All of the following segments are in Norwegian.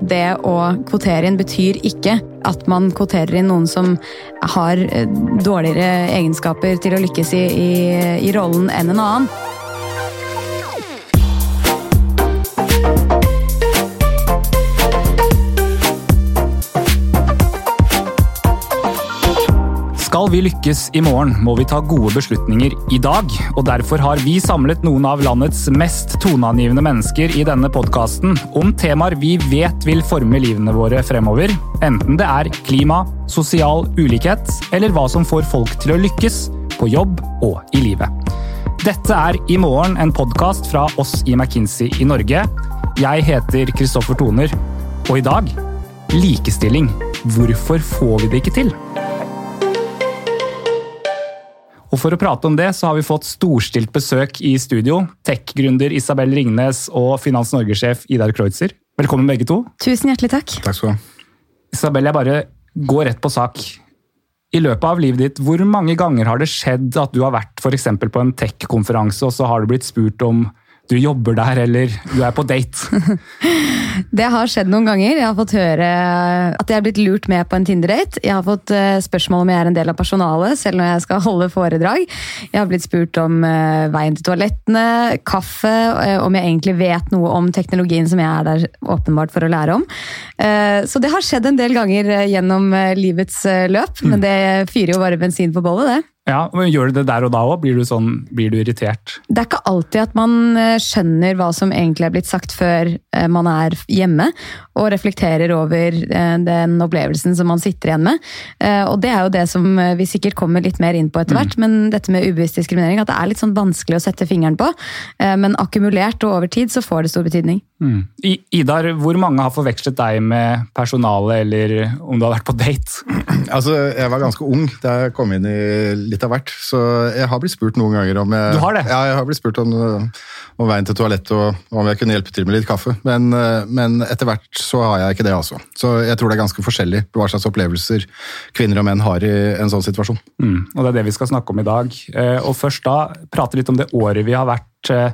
det å kvotere inn betyr ikke at man kvoterer inn noen som har eh, dårligere egenskaper til å lykkes i, i, i rollen enn en annen. Skal vi lykkes i morgen, må vi ta gode beslutninger i dag. og Derfor har vi samlet noen av landets mest toneangivende mennesker i denne podkasten om temaer vi vet vil forme livene våre fremover. Enten det er klima, sosial ulikhet eller hva som får folk til å lykkes på jobb og i livet. Dette er I morgen, en podkast fra oss i McKinsey i Norge. Jeg heter Kristoffer Toner, og i dag likestilling. Hvorfor får vi det ikke til? Og For å prate om det så har vi fått storstilt besøk i studio. Tech-gründer Isabel Ringnes og Finans Norge-sjef Idar Kreutzer. Velkommen begge to. Tusen hjertelig takk. Takk skal du ha. Isabel, jeg bare går rett på sak. I løpet av livet ditt, hvor mange ganger har det skjedd at du har vært for på en tech-konferanse, og så har du blitt spurt om du jobber der, eller du er på date? Det har skjedd noen ganger. Jeg har fått høre at jeg er blitt lurt med på en Tinder-date. Jeg har fått eh, spørsmål om jeg er en del av personalet, selv når jeg skal holde foredrag. Jeg har blitt spurt om eh, veien til toalettene, kaffe, eh, om jeg egentlig vet noe om teknologien som jeg er der åpenbart for å lære om. Så det har skjedd en del ganger gjennom livets løp, men det fyrer jo bare bensin på bollet, det. Ja, men Gjør du det der og da òg? Blir, du sånn, blir du irritert? Det er ikke alltid at man eh, skjønner hva som egentlig er blitt sagt før eh, man er hjemme, og reflekterer over eh, den opplevelsen som man sitter igjen med. Og det er jo det som vi sikkert kommer litt mer inn på etter hvert, mm. men dette med ubevisst diskriminering, at det er litt sånn vanskelig å sette fingeren på. Men akkumulert og over tid så får det stor betydning. Mm. Idar, hvor mange har forvekslet deg med personalet, eller om du har vært på date? Altså, Jeg var ganske ung da jeg kom inn i litt av hvert, så jeg har blitt spurt noen ganger om jeg, Du har det? Ja, jeg har blitt spurt om, om veien til toalettet og om jeg kunne hjelpe til med litt kaffe. Men, men, etter hvert så har jeg ikke det, altså. Så jeg tror det er ganske forskjellig hva slags opplevelser kvinner og menn har i en sånn situasjon. Mm, og det er det vi skal snakke om i dag. Eh, og først da prate litt om det året vi har vært eh,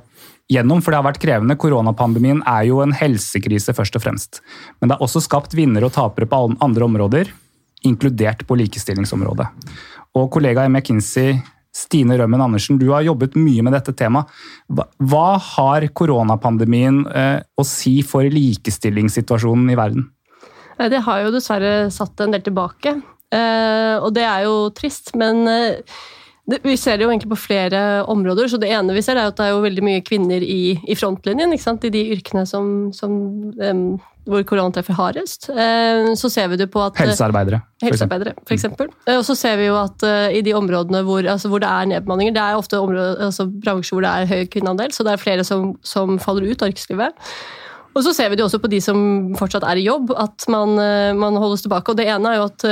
gjennom, for det har vært krevende. Koronapandemien er jo en helsekrise, først og fremst. Men det har også skapt vinnere og tapere på andre områder, inkludert på likestillingsområdet. Og kollega i McKinsey, Stine Rømmen Andersen, du har jobbet mye med dette temaet. Hva har koronapandemien eh, å si for likestillingssituasjonen i verden? Det har jo dessverre satt en del tilbake. Eh, og det er jo trist, men eh, vi ser det jo egentlig på flere områder. så Det ene vi ser er at det er jo veldig mye kvinner i, i frontlinjen. I de yrkene som, som um, hvor korona treffer hardest. Uh, så ser vi det på at Helsearbeidere. Helsearbeidere. Helsearbeidere, for eksempel. Eh, og så ser vi jo at i de områdene hvor, altså hvor det er nedbemanninger, det er ofte områder, altså bransjer hvor det er høy kvinneandel, så det er flere som, som faller ut av yrkeslivet. Og så ser vi det også på de som fortsatt er i jobb, at man, man holdes tilbake. Og det ene er jo at,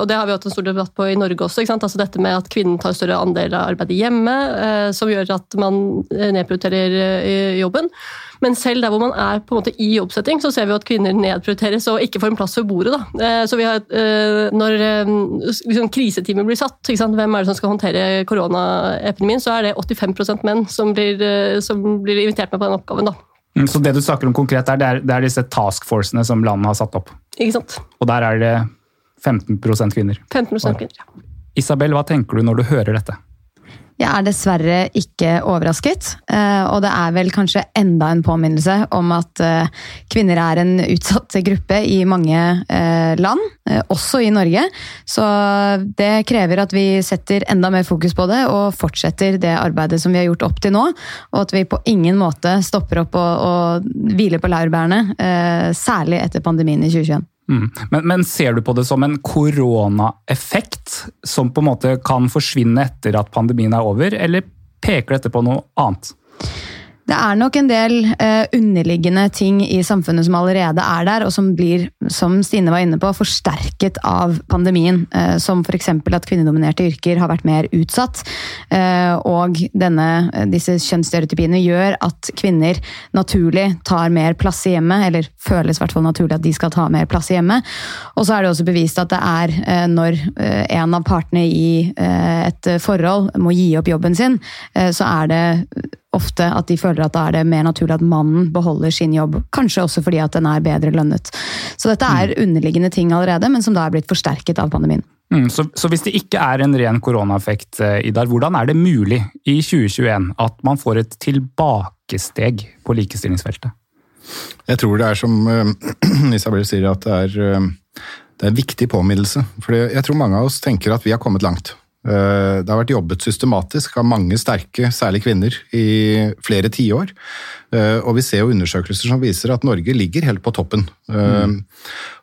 og det har vi hatt en stor debatt på i Norge også, altså dette med at kvinnen tar større andel av arbeidet hjemme, som gjør at man nedprioriterer jobben. Men selv der hvor man er på en måte i jobbsetting, så ser vi at kvinner nedprioriteres og ikke får en plass ved bordet. Da. Eh, så vi har, eh, Når eh, liksom, kriseteamet blir satt, hvem er det som skal håndtere koronaepidemien, så er det 85 menn som blir, som blir, invitert med på den oppgaven. Da. Mm, så det du snakker om konkret, er, det er, det er disse taskforcene som landet har satt opp? Ikke sant. Og der er det 15% kvinner? 15 kvinner, ja. Isabel, hva tenker du når du hører dette? Jeg er dessverre ikke overrasket, eh, og det er vel kanskje enda en påminnelse om at eh, kvinner er en utsatt gruppe i mange eh, land, også i Norge. Så det krever at vi setter enda mer fokus på det og fortsetter det arbeidet som vi har gjort opp til nå. Og at vi på ingen måte stopper opp og, og hviler på laurbærene, særlig etter pandemien i 2021. Mm. Men, men, ser du på det som en koronaeffekt som på en måte kan forsvinne etter at pandemien er over, eller peker dette på noe annet? Det er nok en del eh, underliggende ting i samfunnet som allerede er der, og som blir, som Stine var inne på, forsterket av pandemien. Eh, som f.eks. at kvinnedominerte yrker har vært mer utsatt. Eh, og denne, disse kjønnsstereotypiene gjør at kvinner naturlig tar mer plass i hjemmet, eller føles i hvert fall naturlig at de skal ta mer plass i hjemmet. Og så er det også bevist at det er når en av partene i et forhold må gi opp jobben sin, så er det ofte at de føler at da er det mer naturlig at mannen beholder sin jobb. Kanskje også fordi at den er bedre lønnet. Så dette er underliggende ting allerede, men som da er blitt forsterket av pandemien. Mm, så, så, hvis det ikke er en ren koronaeffekt, eh, Idar, hvordan er det mulig i 2021 at man får et tilbakesteg på likestillingsfeltet? Jeg tror det er som uh, Isabel sier, at det er, uh, det er en viktig påminnelse. For jeg tror mange av oss tenker at vi har kommet langt. Uh, det har vært jobbet systematisk av mange sterke, særlig kvinner, i flere tiår. Og vi ser jo undersøkelser som viser at Norge ligger helt på toppen. Mm.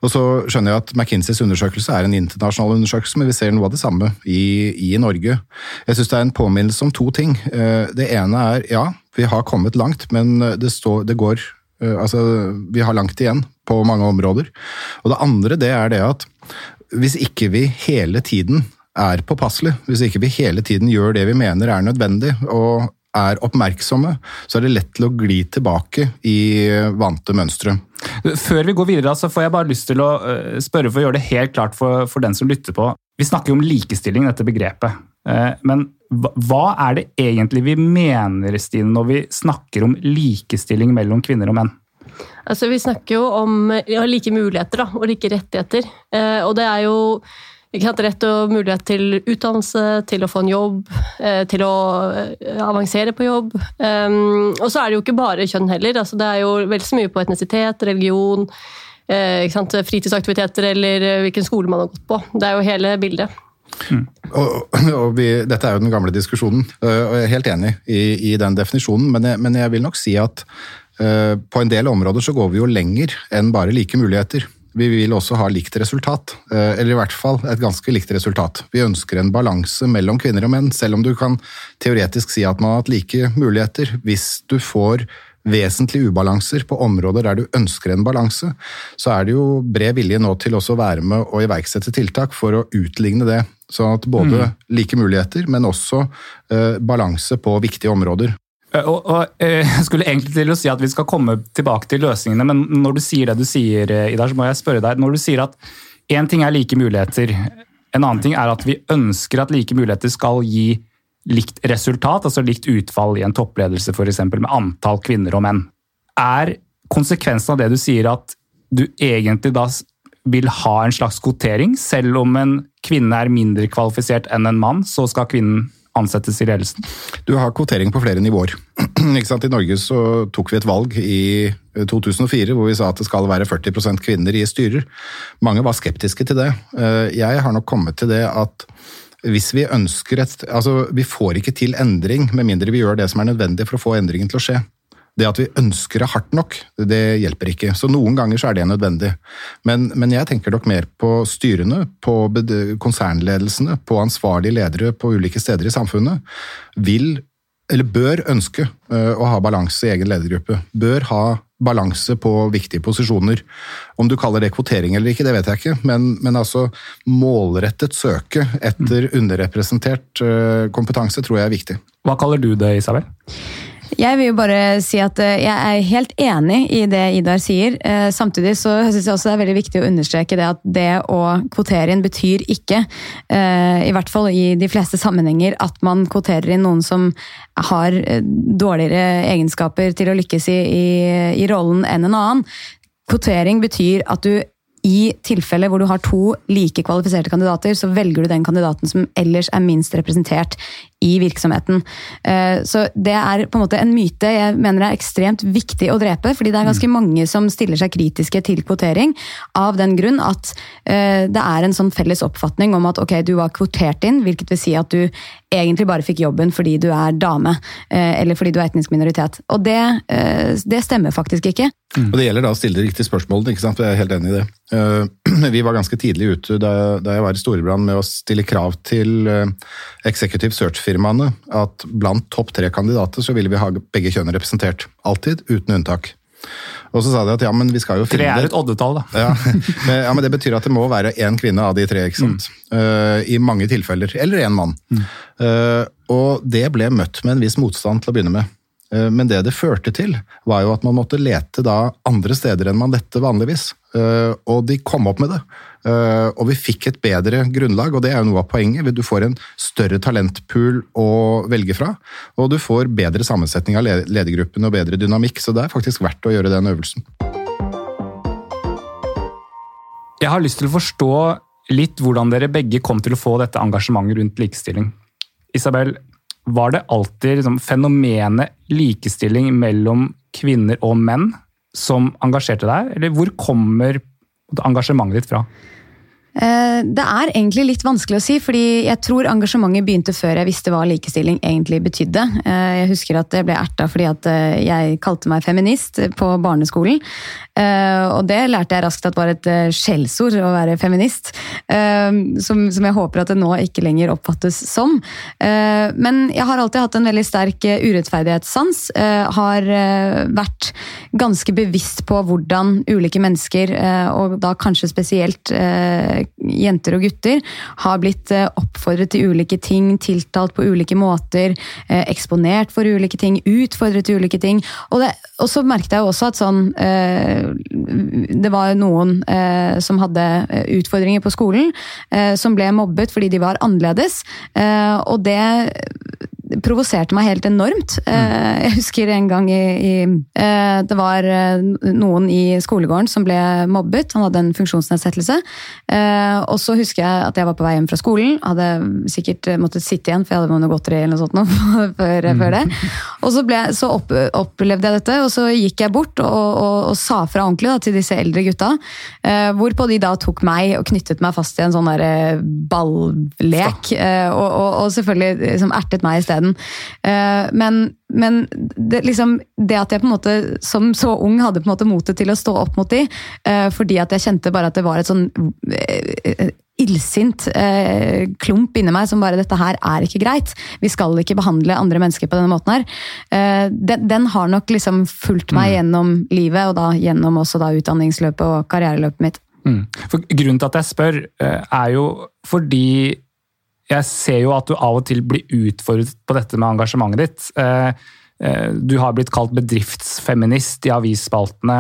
Og så skjønner jeg at McKinseys undersøkelse er en internasjonal undersøkelse, men vi ser noe av det samme i, i Norge. Jeg syns det er en påminnelse om to ting. Det ene er ja, vi har kommet langt, men det, står, det går Eh, altså, vi har langt igjen på mange områder. Og det andre det er det at hvis ikke vi hele tiden er påpasselig, hvis ikke vi hele tiden gjør det vi mener er nødvendig, og er oppmerksomme, så er det lett til å gli tilbake i vante mønstre. Før vi går videre, så får jeg bare lyst til å eh, spørre for å gjøre det helt klart for, for den som lytter på. Vi snakker jo om likestilling, dette begrepet. Eh, men hva er det egentlig vi mener, Stine, når vi snakker om likestilling mellom kvinner og menn? Altså, vi snakker jo om ja, like muligheter da, og like rettigheter. Eh, og det er jo ikke sant, rett og mulighet til utdannelse, til å få en jobb, eh, til å eh, avansere på jobb. Um, og så er det jo ikke bare kjønn heller. Altså, det er jo veldig så mye på etnisitet, religion, eh, fritidsaktiviteter eller hvilken skole man har gått på. Det er jo hele bildet. Mm. Og, og vi, dette er jo den gamle diskusjonen, og jeg er helt enig i, i den definisjonen, men jeg, men jeg, vil nok si at uh, på en del områder så går vi jo lenger enn bare like muligheter. Vi vil også ha likt resultat, uh, eller i hvert fall et ganske likt resultat. Vi ønsker en balanse mellom kvinner og menn, selv om du kan teoretisk si at man har hatt like muligheter. Hvis du får vesentlige ubalanser på områder der du ønsker en balanse, så er det jo bred vilje nå til også å være med og iverksette tiltak for å utligne det. Sånn at både mm. like muligheter, men også uh, balanse på viktige områder. Eh, og, og, eh, Jeg skulle egentlig til å si at vi skal komme tilbake til løsningene, men når du sier det du sier, Idar, så må jeg spørre deg. Når du sier at én ting er like muligheter, en annen ting er at vi ønsker at like muligheter skal gi likt resultat, altså likt utfall i en toppledelse f.eks. med antall kvinner og menn. Er konsekvensen av det du sier at du egentlig da vil ha en slags kvotering. Selv om en kvinne er mindre kvalifisert enn en mann, så skal kvinnen ansettes i ledelsen? Du har kvotering på flere nivåer. I Norge så tok vi et valg i 2004 hvor vi sa at det skal være 40% kvinner i styrer. Mange var skeptiske til det. Eh, jeg har nok kommet til det at hvis vi ønsker et Altså, vi får ikke til endring med mindre vi gjør det som er nødvendig for å få endringen til å skje. Det at vi ønsker det hardt nok, det hjelper ikke. Så noen ganger så er det nødvendig. Men, men jeg tenker nok mer på styrene, på konsernledelsene, på ansvarlige ledere på ulike steder i samfunnet. Vil, eller bør ønske eh, å ha balanse i egen ledergruppe. Bør ha balanse på viktige posisjoner. Om du kaller det kvotering eller ikke, det vet jeg ikke, men, men altså målrettet søke etter underrepresentert eh, kompetanse tror jeg er viktig. Hva kaller du det, Isabel? Jeg vil jo bare si at eh, jeg er helt enig i det Idar sier. Eh, samtidig så syns jeg også det er veldig viktig å understreke det at det å kvotere inn betyr ikke, eh, i hvert fall i de fleste sammenhenger, at man kvoterer inn noen som har dårligere egenskaper til å lykkes i, i, i rollen enn en annen. Kvotering betyr at du i tilfelle hvor du har to like kvalifiserte kandidater, så velger du den kandidaten som ellers er minst representert i virksomheten. Eh, så det er på en måte en myte jeg mener er ekstremt viktig å drepe, fordi det er ganske mm. mange som stiller seg kritiske til kvotering av den grunn at eh, det er en sånn felles oppfatning om at ok, du var kvotert inn, hvilket vil si at du egentlig bare fikk jobben fordi du er dame, eh, eller fordi du er etnisk minoritet. Og det, det stemmer faktisk ikke. Mm. Og Det gjelder da å stille de riktige spørsmålene, ikke sant? jeg er helt enig i det. Vi var ganske tidlig ute da, jeg var i Storebrand med å stille krav til executive search-firmaer firmaene at blant topp tre kandidater så ville vi ha begge kjønn representert. Alltid, uten unntak. Og så sa de at ja, men vi skal jo finne Tre er et oddetall, da. Ja men, ja, men det betyr at det må være én kvinne av de tre, ikke sant. Mm. Uh, I mange tilfeller. Eller én mann. Mm. Uh, og det ble møtt med en viss motstand til å begynne med. Eh, Men det det førte til, var jo at man måtte lete da andre steder enn man lette vanligvis. Eh, Og de kom opp med det. Eh, Og vi fikk et bedre grunnlag, og det er jo noe av poenget. Du får en større talentpool å velge fra, og du får bedre sammensetning av le- ledergruppen og bedre dynamikk, så det er faktisk verdt å gjøre den øvelsen. Jeg har lyst til å forstå litt hvordan dere begge kom til å få dette engasjementet rundt likestilling. Isabel, var det alltid liksom, fenomenet likestilling mellom kvinner og menn som engasjerte deg, eller hvor kommer engasjementet ditt fra? Eh, Det er egentlig litt vanskelig å si, fordi jeg tror engasjementet begynte før jeg visste hva likestilling egentlig betydde. Eh, Jeg husker at jeg ble erta fordi at eh, jeg kalte meg feminist på barneskolen. Og det lærte jeg raskt at var et skjellsord å være feminist. Som, jeg håper at det nå ikke lenger oppfattes som. Men jeg har alltid hatt en veldig sterk urettferdighetssans. Har vært ganske bevisst på hvordan ulike mennesker, og da kanskje spesielt jenter og gutter, har blitt eh, oppfordret til ulike ting, tiltalt på ulike måter, eh, eksponert for ulike ting, utfordret til ulike ting. Og, det, og så merket jeg også at sånn eh, Det var noen som hadde utfordringer på skolen, som ble mobbet fordi de var annerledes. Og det provoserte meg helt enormt. Eh, Jeg husker en gang i, i eh, Det var eh, noen i skolegården som ble mobbet. Han hadde en funksjonsnedsettelse. Og så husker jeg at jeg var på vei hjem fra skolen. Hadde sikkert måttet sitte igjen, for jeg hadde noe godteri eller noe sånt nå, før, før det. Og så, ble, så opp, opplevde jeg dette, og så gikk jeg bort og, og, og sa fra ordentlig da, til disse eldre gutta. Hvorpå de da tok meg og knyttet meg fast i en sånn der ballek. Og, og, og selvfølgelig liksom ertet meg isteden. Eh, men men det, liksom, det at jeg på en måte som så ung hadde på en måte motet til å stå opp mot de, eh, fordi at jeg kjente bare at det var et sånn eh, illsint eh, klump inni meg som bare dette her er ikke greit. Vi skal ikke behandle andre mennesker på denne måten her. Eh, den, den har nok liksom fulgt meg gjennom livet, og da gjennom også da utdanningsløpet og karriereløpet mitt. Mm. Grunnen til at jeg spør, er jo fordi jeg ser jo at du av og til blir utfordret på dette med engasjementet ditt. Eh, eh, Du har blitt kalt bedriftsfeminist i avisspaltene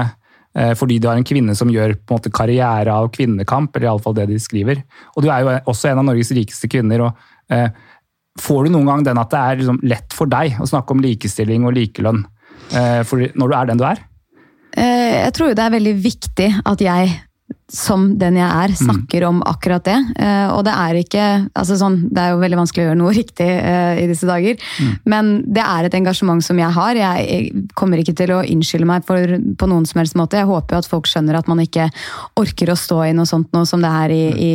eh, fordi du er en kvinne som gjør på en måte karriere av kvinnekamp, eller iallfall det de skriver. Og du er jo også en av Norges rikeste kvinner. og Får du noen gang den at det er liksom lett for deg å snakke om likestilling og likelønn når du er den du er? Jeg tror det er veldig viktig at jeg som den jeg er, snakker om akkurat det. Eh, og det er ikke altså sånn, Det er jo veldig vanskelig å gjøre noe riktig eh, i disse dager, men det er et engasjement som jeg har. Jeg, jeg kommer ikke til å unnskylde meg for, på noen som helst måte. Jeg håper jo at folk skjønner at man ikke orker å stå i noe sånt noe som det er i, i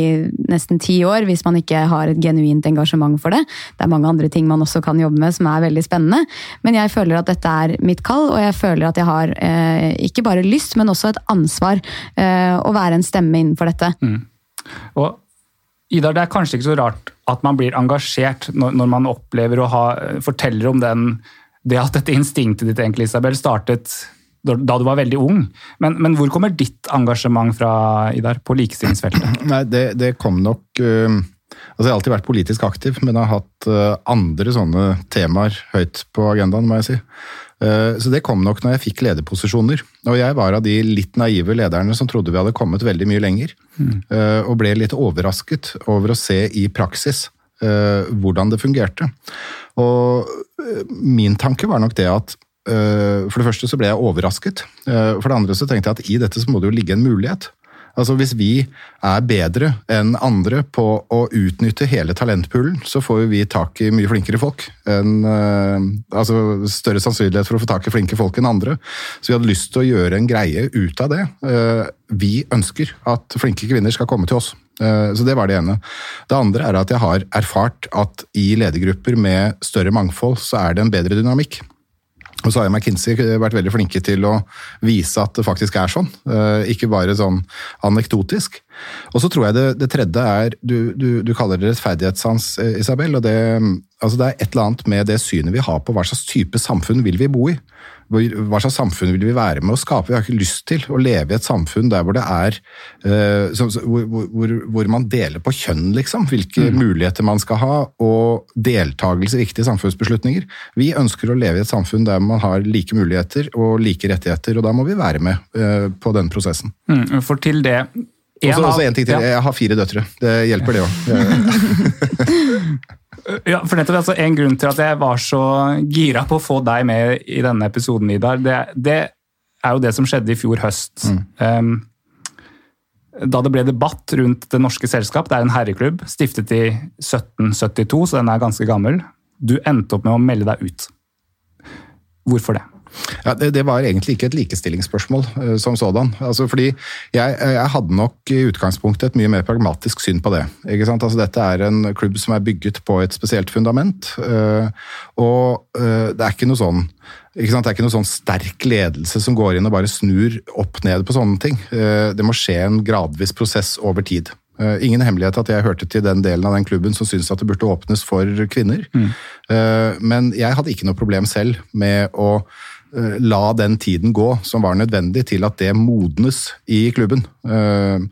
nesten ti år, hvis man ikke har et genuint engasjement for det. Det er mange andre ting man også kan jobbe med som er veldig spennende, men jeg føler at dette er mitt kall, og jeg føler at jeg har eh, ikke bare lyst, men også et ansvar eh, å være en stemme innenfor dette. Og Idar, det er kanskje ikke så rart at man blir engasjert når, når man opplever å ha Forteller om den, det at dette instinktet ditt, egentlig, Isabel, startet da du var veldig ung. Men, men hvor kommer ditt engasjement fra, Idar, på likestillingsfeltet? Nei, det, det kom nok uh, Altså, jeg har alltid vært politisk aktiv, men jeg har hatt uh, andre sånne temaer høyt på agendaen, må jeg si. Eh, så det kom nok når jeg fikk lederposisjoner. Og jeg var av de litt naive lederne som trodde vi hadde kommet veldig mye lenger. Mm. Og ble litt overrasket over å se i praksis eh, hvordan det fungerte. Og eh, min tanke var nok det at eh, for det første så ble jeg overrasket. Eh, For det andre så tenkte jeg at i dette så må det jo ligge en mulighet. Altså Hvis vi er bedre enn andre på å utnytte hele talentpoolen, så får vi tak i mye flinkere folk. En, eh, altså Større sannsynlighet for å få tak i flinke folk enn andre. Så vi hadde lyst til å gjøre en greie ut av det. Eh, vi ønsker at flinke kvinner skal komme til oss. Eh, Så det var det ene. Det andre er at jeg har erfart at i ledergrupper med større mangfold, så er det en bedre dynamikk. Og så har McKinsey vært veldig flinke til å vise at det faktisk er sånn, eh, ikke bare sånn anekdotisk. Og så tror jeg det, det tredje er Du, du, du kaller det rettferdighetssans, eh, Isabel. og det, altså det er et eller annet med det synet vi har på hva slags type samfunn vil vi bo i. Hva slags samfunn vil vi være med å skape? Vi har ikke lyst til å leve i et samfunn der hvor det er uh, så, hvor, hvor, hvor, man deler på kjønn, liksom. Hvilke mm. muligheter man skal ha, og deltakelse i viktige samfunnsbeslutninger. Vi ønsker å leve i et samfunn der man har like muligheter og like rettigheter, og da må vi være med uh, på den prosessen. Mm, for til det og så en ting til. Jeg har fire døtre. Det hjelper, det òg. ja, for nettopp altså, En grunn til at jeg var så gira på å få deg med i denne episoden, Idar, det, det er jo det som skjedde i fjor høst. Mm. Um, da det ble debatt rundt Det Norske Selskap, det er en herreklubb, stiftet i 1772, så den er ganske gammel. Du endte opp med å melde deg ut. Hvorfor det? Ja, det, det, var egentlig ikke et likestillingsspørsmål uh, som sådan. Altså, fordi jeg, jeg, hadde nok i utgangspunktet et mye mer pragmatisk syn på det. Altså, dette er en klubb som er bygget på et spesielt fundament. Uh, og uh, det er ikke noe sånn det er ikke noe sånn sterk ledelse som går inn og bare snur opp ned på sånne ting. Det må skje en gradvis prosess over tid. Ingen hemmelighet at jeg hørte til den delen av den klubben som syntes at det burde åpnes for kvinner. Mm. Men jeg hadde ikke noe problem selv med å Eh, la den tiden gå som var nødvendig til at det modnes i klubben. Eh,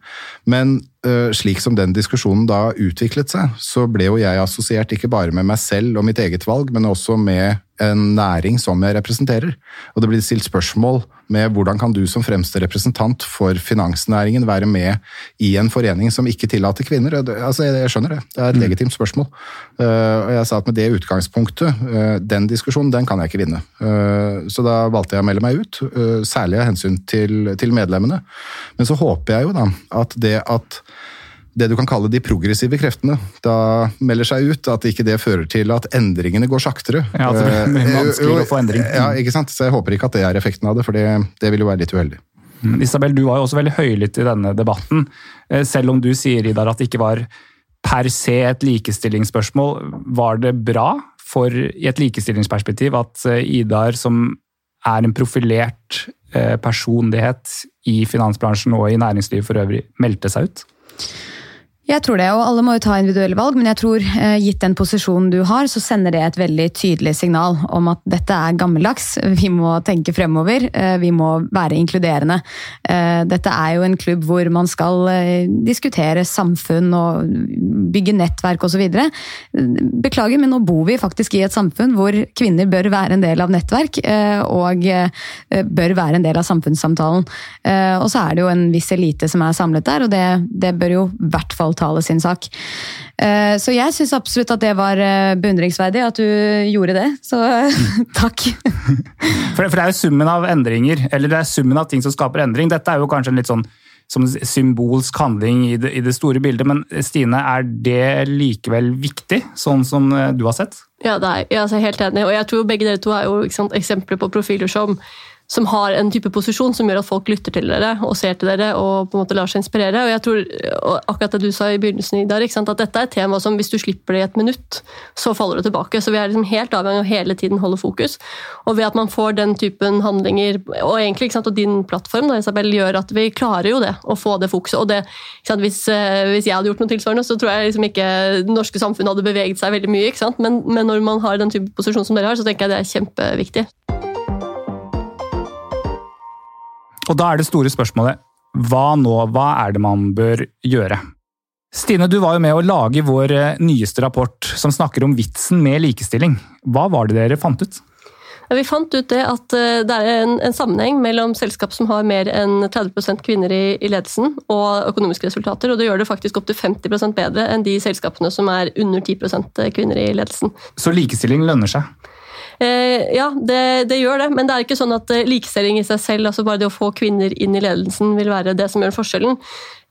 men eh, slik som den diskusjonen da utviklet seg, så ble jo jeg assosiert ikke bare med meg selv og mitt eget valg, men også med en næring som jeg representerer. Og det blir stilt spørsmål med hvordan kan du som fremste representant for finansnæringen være med i en forening som ikke tillater kvinner? Altså, jeg skjønner det, det er et mm. legitimt spørsmål. Og jeg sa at med det utgangspunktet, den diskusjonen, den kan jeg ikke vinne. Så da valgte jeg å melde meg ut, særlig av hensyn til, til medlemmene. Men så håper jeg jo da at det at det du kan kalle de progressive kreftene da melder seg ut, at ikke det fører til at endringene går saktere. Ja, at det blir vanskelig å få endring. Ja, ikke sant? Så jeg håper ikke at det er effekten av det, for det, det vil jo være litt uheldig. Mm, Isabel, du var jo også veldig høylytt i denne debatten. Eh, selv om du sier Idar, at det ikke var per se et likestillingsspørsmål, var det bra for, i et likestillingsperspektiv at eh, Idar, som er en profilert eh, personlighet i finansbransjen og i næringslivet for øvrig, meldte seg ut? Jeg tror det, og alle må jo ta individuelle valg, men jeg tror eh, gitt den posisjonen du har, så sender det et veldig tydelig signal om at dette er gammeldags. Vi må tenke fremover, eh, vi må være inkluderende. Eh, dette er jo en klubb hvor man skal diskutere samfunn og bygge nettverk osv. Beklager, men nå bor vi faktisk i et samfunn hvor kvinner bør være en del av nettverk og bør være en del av samfunnssamtalen. Og så er det jo en viss elite som er samlet der, og det, det bør jo i hvert fall tale sin sak. Eh, så jeg syns absolutt at det var eh, beundringsverdig at du gjorde det, så takk. For det er jo summen av endringer, eller det er summen av ting som skaper endring. Dette er jo kanskje en litt sånn som symbolsk handling i det, i det, store bildet. Men Stine, er det likevel viktig, sånn som eh, du har sett? Ja, det er jeg er helt enig. Og jeg tror begge dere to er jo sant, eksempler på profiler som som har en type posisjon som gjør at folk lytter til dere og ser til dere og på en måte lar seg inspirere. Og jeg tror, og akkurat det du sa i begynnelsen, Idar, at dette er et tema som hvis du slipper det i et minutt, så faller det tilbake. Så vi er liksom helt avhengig av hele tiden holde fokus. Og ved at man får den typen handlinger, og egentlig og din plattform da, Isabel, gjør at vi klarer jo det, å få det fokuset. Og det, hvis, eh, hvis, jeg hadde gjort noe tilsvarende, så tror jeg liksom ikke det norske samfunnet hadde beveget seg veldig mye. Men, men når man har den type posisjon som dere har, så tenker jeg det er kjempeviktig. Og da er det store spørsmålet hva nå? Hva er det man bør gjøre? Stine, du var jo med å lage vår eh, nyeste rapport som snakker om vitsen med likestilling. Hva var det dere fant ut? Vi fant ut det at eh, det er en, en sammenheng mellom selskap som har mer enn 30 kvinner i, i, ledelsen, og økonomiske resultater. og Det gjør det faktisk opptil 50% bedre enn de selskapene som er under 10% kvinner i ledelsen. Så likestilling lønner seg? Eh, ja, det, det, gjør det, men det er ikke sånn at eh, likestilling i seg selv, altså bare det å få kvinner inn i ledelsen, vil være det som gjør forskjellen.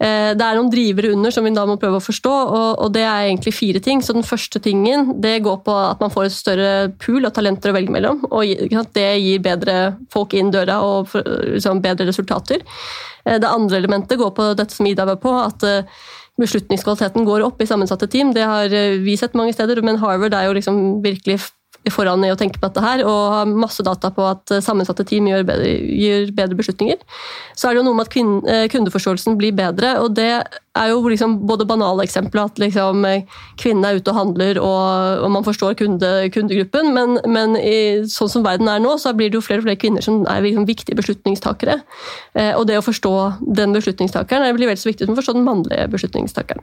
Eh, det er noen drivere under som vi da må prøve å forstå, og, det er egentlig fire ting. Så Den første tingen det går på at man får et større pool av talenter å velge mellom. og Det gir bedre folk inn døra og liksom, bedre resultater. Det andre elementet går på dette som Ida var på, at beslutningskvaliteten går opp i sammensatte team. Det har vi sett mange steder, men Harvard er jo liksom virkelig foran i å tenke på dette her, og har masse data på at sammensatte team gjør bedre, gjør bedre beslutninger. Så er det jo noe med at kundeforståelsen blir bedre, og det er jo liksom både banale eksempler, at liksom kvinnen er ute og handler og, og man forstår kunde, kundegruppen, men, men i, sånn som verden er nå, så blir det jo flere og flere kvinner som er liksom viktige beslutningstakere. Og det å forstå den beslutningstakeren blir vel så viktig som å forstå den mannlige beslutningstakeren.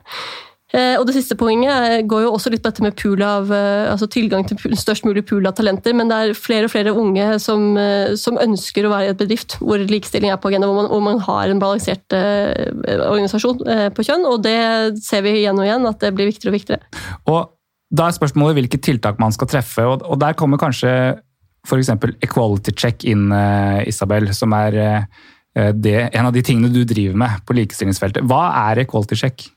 Eh, og Det siste poenget går jo også litt på dette med pool av, eh, altså tilgang til størst mulig pool av talenter. Men det er flere og flere unge som, eh, som ønsker å være i et bedrift hvor likestilling er på agenda, hvor hvor man har en balansert organisasjon på kjønn. Og det ser vi igjen og igjen, at det blir viktigere og viktigere. Og Da er spørsmålet hvilke tiltak man skal treffe. og Der kommer kanskje f.eks. equality check inn, Isabel, som er det, en av de tingene du driver med på likestillingsfeltet. Hva er equality check?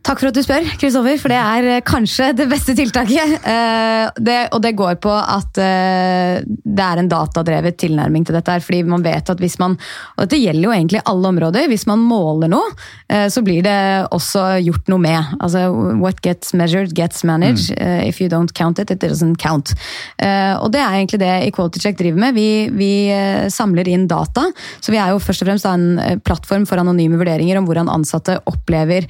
Takk for at du spør, Kristoffer, for det er eh, kanskje det beste tiltaket. Eh, det, og det går på at eh, det er en datadrevet tilnærming til dette. her, fordi man vet at hvis man Og dette gjelder jo egentlig alle områder. Hvis man måler noe, så blir det også gjort noe med. Altså what gets measured gets managed. Mm. If you don't count it, it doesn't count. Og det er egentlig det Equality Check driver med. Vi, vi samler inn data. Så vi er jo først og fremst en plattform for anonyme vurderinger om hvordan ansatte opplever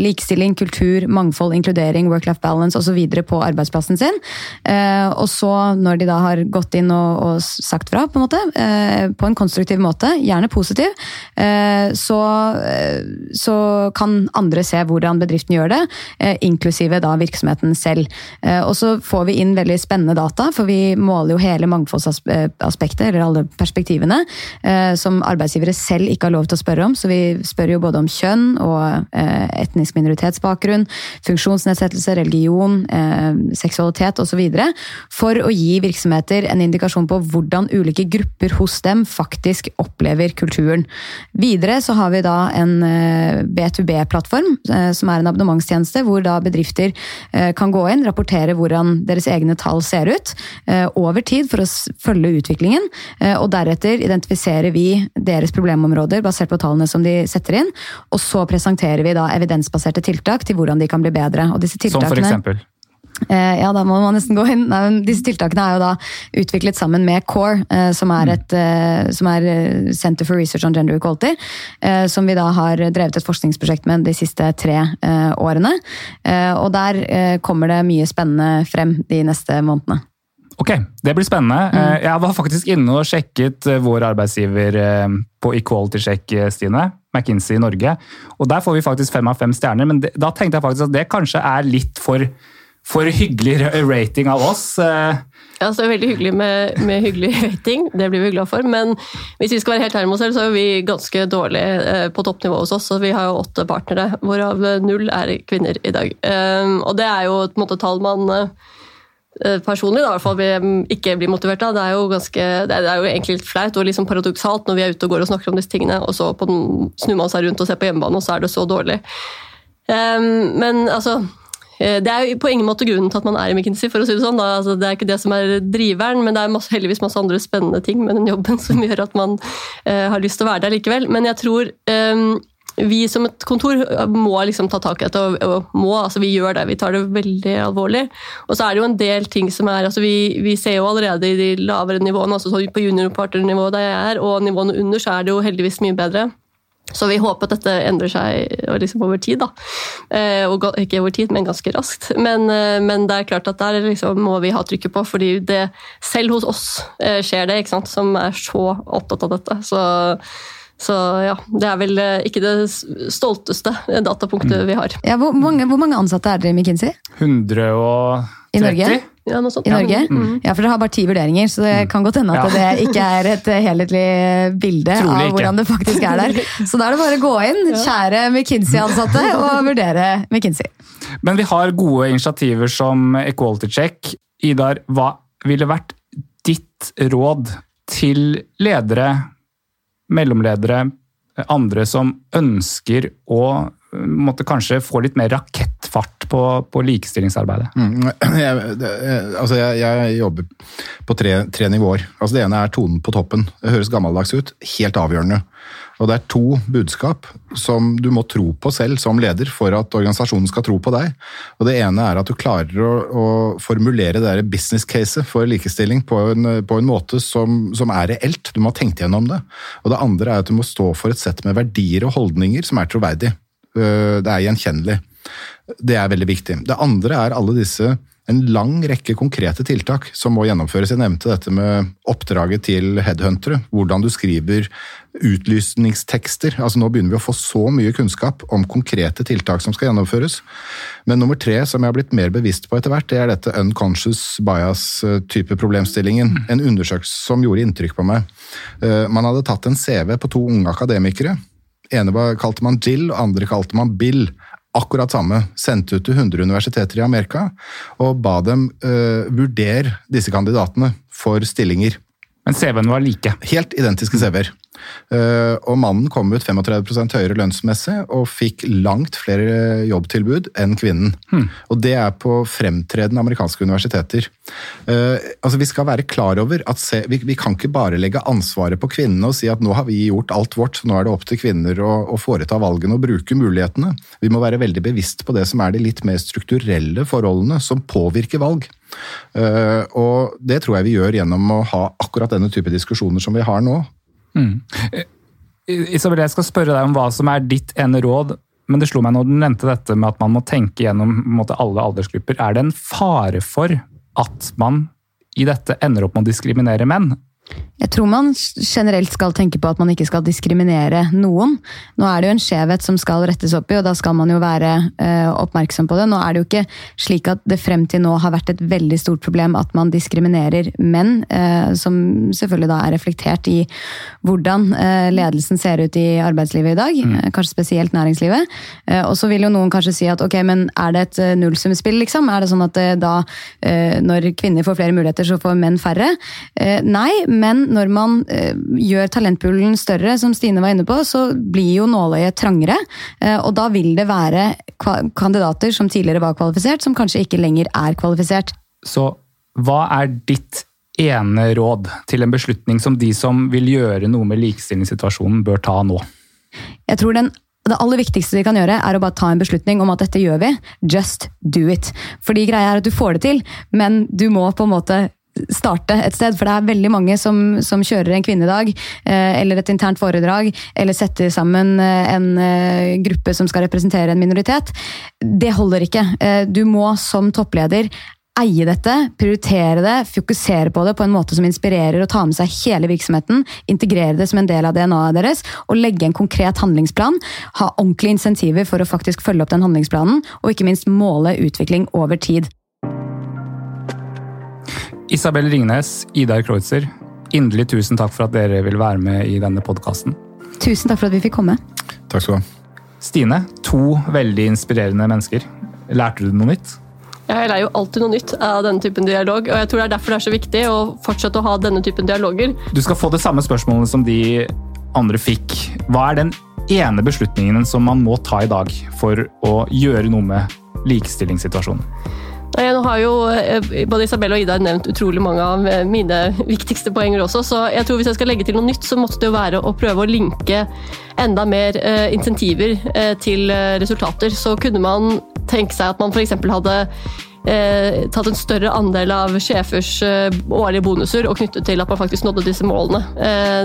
likestilling likestilling, kultur, mangfold, inkludering, work-life balance osv. på arbeidsplassen sin. Eh, og så, når de da har gått inn og, og sagt fra, på en måte, eh, på en konstruktiv måte, gjerne positiv, eh, så, så, kan andre se hvordan bedriften gjør det, inklusive da virksomheten selv. Og så får vi inn veldig spennende data, for vi måler jo hele mangfoldsaspektet, eller alle perspektivene, som arbeidsgivere selv ikke har lov til å spørre om. Så vi spør jo både om kjønn og etnisk minoritet minoritetsbakgrunn, funksjonsnedsettelse, religion, eh, seksualitet osv. For å gi virksomheter en indikasjon på hvordan ulike grupper hos dem faktisk opplever kulturen. Videre så har vi da en eh, B2B-plattform, eh, som er en abonnementstjeneste, hvor da bedrifter eh, kan gå inn, rapportere hvordan deres egne tall ser ut over tid for å følge utviklingen, og deretter identifiserer vi deres problemområder basert på tallene som de setter inn, og så presenterer vi da evidensbaserte tiltak til hvordan de kan bli bedre. Og disse Som for eksempel? Eh, ja, da må man nesten gå inn. Nei, disse tiltakene er jo da utviklet sammen med CORE, eh, som er, et, eh, som er Center for Research on Gender Equality. Som vi da har drevet et forskningsprosjekt med de siste tre årene. Og der kommer det mye spennende frem de neste månedene. Ok, det blir spennende. Mm. Jeg var faktisk inne og sjekket vår arbeidsgiver på Equality Check, Stine. McKinsey i Norge. Og Der får vi faktisk fem av fem stjerner, men det, da tenkte jeg faktisk at det kanskje er litt for, for hyggelig rating av oss. Eh. Ja, så er det Veldig hyggelig med, med, hyggelig rating, det blir vi glad for. Men hvis vi skal være helt ærlige med oss selv, så er vi ganske dårlige eh, på toppnivå hos oss. så Vi har jo åtte partnere, hvorav null er kvinner i dag. Eh, og Det er jo et måte, tall man personlig da, i hvert fall ikke blir motivert av. Det er jo, ganske, det er, jo egentlig litt flaut og liksom paradoksalt når vi er ute og går og snakker om disse tingene, og så den, snur man seg rundt og ser på hjemmebane, og så er det så dårlig. Um, men altså eh, det er jo på ingen måte grunnen til at man er i McKinsey. for å si Det sånn. Altså, det er ikke det som er driveren, men det er masse, heldigvis masse andre spennende ting med den jobben som gjør at man uh, har lyst til å være der likevel. Men jeg tror um, vi som et kontor må liksom ta tak i dette. Og, og må, altså vi gjør det, vi tar det veldig alvorlig. Og så er det jo en del ting som er altså vi, vi ser jo allerede i de lavere nivåene, altså på juniorparternivå der jeg er, og nivåene under, så er det jo heldigvis mye bedre. Så vi håper at dette endrer seg liksom over tid. da. Eh, og ikke over tid, men ganske raskt. Men, eh, men det er klart at der liksom må vi ha trykket på, fordi det selv hos oss eh, skjer det, ikke sant, som er så opptatt av dette. Så så ja, det er vel eh, ikke det stolteste datapunktet mm. vi har. Ja, hvor, mange, hvor, mange, ansatte er dere i McKinsey? 130. I Norge? Ja, noe sånt. I Norge? Mm. Ja, for dere har bare ti vurderinger, så det mm. kan godt hende at ja. det ikke er et helhetlig bilde Trolig av hvordan det faktisk er der. Så da er det bare å gå inn, kjære McKinsey-ansatte, og vurdere McKinsey. Men vi har gode initiativer som Equality Check. Idar, hva ville vært ditt råd til ledere mellomledere, andre som ønsker å måtte kanskje få litt mer rakettfart på, på likestillingsarbeidet? Mm, jeg, det, altså jeg, jeg, jobber på tre, tre, nivåer. Altså det ene er tonen på toppen. Det høres gammeldags ut. Helt avgjørende Og det er to budskap som du må tro på selv som leder for at organisasjonen skal tro på deg. Og Det ene er at du klarer å, å formulere det der business caset for likestilling på en, på en måte som, som, er reelt. Du må ha tenkt gjennom det. Og det andre er at du må stå for et sett med verdier og holdninger som er troverdig. Øh, det er gjenkjennelig. Det er veldig viktig. Det andre er alle disse en lang rekke konkrete tiltak som må gjennomføres. Jeg nevnte dette med oppdraget til headhuntere. Hvordan du skriver utlysningstekster. Altså Nå begynner vi å få så mye kunnskap om konkrete tiltak som skal gjennomføres. Men nummer tre, som jeg har blitt mer bevisst på etter hvert, det er dette unconscious bias-type problemstillingen. En undersøkelse som gjorde inntrykk på meg. Eh, man hadde tatt en CV på to unge akademikere. ene var, kalte man Jill, andre kalte man Bill akkurat samme. Sendte ut til 100 universiteter i Amerika og ba dem uh, vurdere disse kandidatene for stillinger. Men CV-ene var like? Helt identiske CV-er. Uh, og mannen kom ut 35 høyere lønnsmessig og fikk langt flere jobbtilbud enn kvinnen. Hmm. Og det er på fremtredende amerikanske universiteter. Uh, altså Vi skal være klar over at se, vi, vi, kan ikke bare legge ansvaret på kvinnene og si at nå har vi gjort alt vårt, så nå er det opp til kvinner å, å foreta valgene og bruke mulighetene. Vi må være veldig bevisst på det som er de litt mer strukturelle forholdene som påvirker valg. Uh, og det tror jeg vi gjør gjennom å ha akkurat denne type diskusjoner som vi har nå. Mm. Isabel, jeg skal spørre deg om hva som er ditt ene råd, men det slo meg når du nevnte dette med at man må tenke gjennom måte, alle aldersgrupper. Er det en fare for at man i dette ender opp med å diskriminere menn? Jeg tror man generelt skal tenke på at man ikke skal diskriminere noen. Nå er det jo en skjevhet som skal rettes opp i, og da skal man jo være uh, oppmerksom på det. Nå er det jo ikke slik at det frem til nå har vært et veldig stort problem at man diskriminerer menn, uh, som selvfølgelig da er reflektert i hvordan uh, ledelsen ser ut i arbeidslivet i dag. Mm. kanskje spesielt næringslivet. og så vil jo noen kanskje si at ok, men er det et nullsumspill, liksom? Er det sånn at da, når kvinner får flere muligheter, så får menn færre? nei men når man eh, gjør talentpoolen større, som Stine var inne på, så blir jo nåløyet trangere. Eh, og da vil det være kandidater som tidligere var kvalifisert, som kanskje ikke lenger er kvalifisert. Så hva er ditt ene råd til en beslutning som de som vil gjøre noe med likestillingssituasjonen, bør ta nå? Jeg tror den det aller viktigste vi kan gjøre, er å bare ta en beslutning om at dette gjør vi. Just do it. Fordi greia er at du får det til, men du må på en måte starte et sted. For det er veldig mange som, som kjører en kvinnedag eh, eller et internt foredrag, eller setter sammen eh, en eh, gruppe som skal representere en minoritet. Det holder ikke. Du må som toppleder eie dette, prioritere det, fokusere på det på en måte som inspirerer og tar med seg hele virksomheten, integrere det som en del av DNA-et deres og legge en konkret handlingsplan. Ha ordentlige insentiver for å faktisk følge opp den handlingsplanen, og ikke minst måle utvikling over tid. Isabel Ringnes, Idar Kreutzer, inderlig tusen takk for at dere vil være med i denne podkasten. Tusen takk for at vi fikk komme. Takk skal du ha. Stine, to veldig inspirerende mennesker. Lærte du noe nytt? Jeg lærer jo alltid noe nytt av denne typen dialog, og jeg tror det er derfor det er så viktig å fortsette å ha denne typen dialoger. Du skal få det samme spørsmålet som de andre fikk. Hva er den ene beslutningen som man må ta i dag for å gjøre noe med likestillingssituasjonen? Nå har jo eh, Både Isabel og Ida nevnt utrolig mange av eh, mine viktigste poenger også, så jeg tror hvis jeg skal legge til noe nytt, så måtte det jo være å prøve å linke enda mer eh, insentiver til resultater. Så kunne man tenke seg at man f.eks. hadde tatt en større andel av sjefers årlige bonuser og knyttet til at man faktisk nådde disse målene.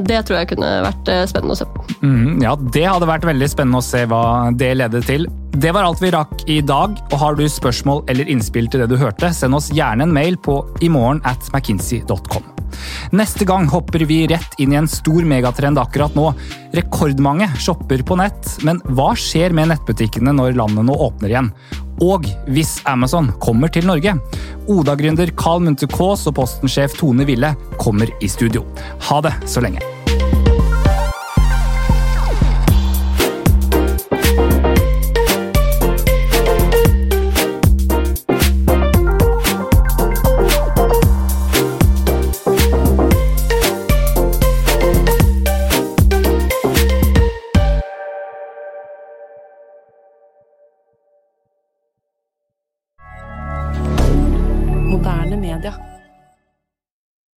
Det tror jeg kunne vært spennende å se på. Mm, ja, det hadde vært veldig spennende å se hva det ledet til. Det var alt vi rakk i dag. og Har du spørsmål eller innspill til det du hørte, send oss gjerne en mail på imorgen at mckinsey.com. Neste gang hopper vi rett inn i en stor megatrend akkurat nå. Rekordmange shopper på nett, men hva skjer med nettbutikkene når landet nå åpner igjen? og hvis Amazon kommer til Norge. Oda-gründer Carl Munthe Kaas og Posten-sjef Tone Ville kommer i studio. Ha det så lenge.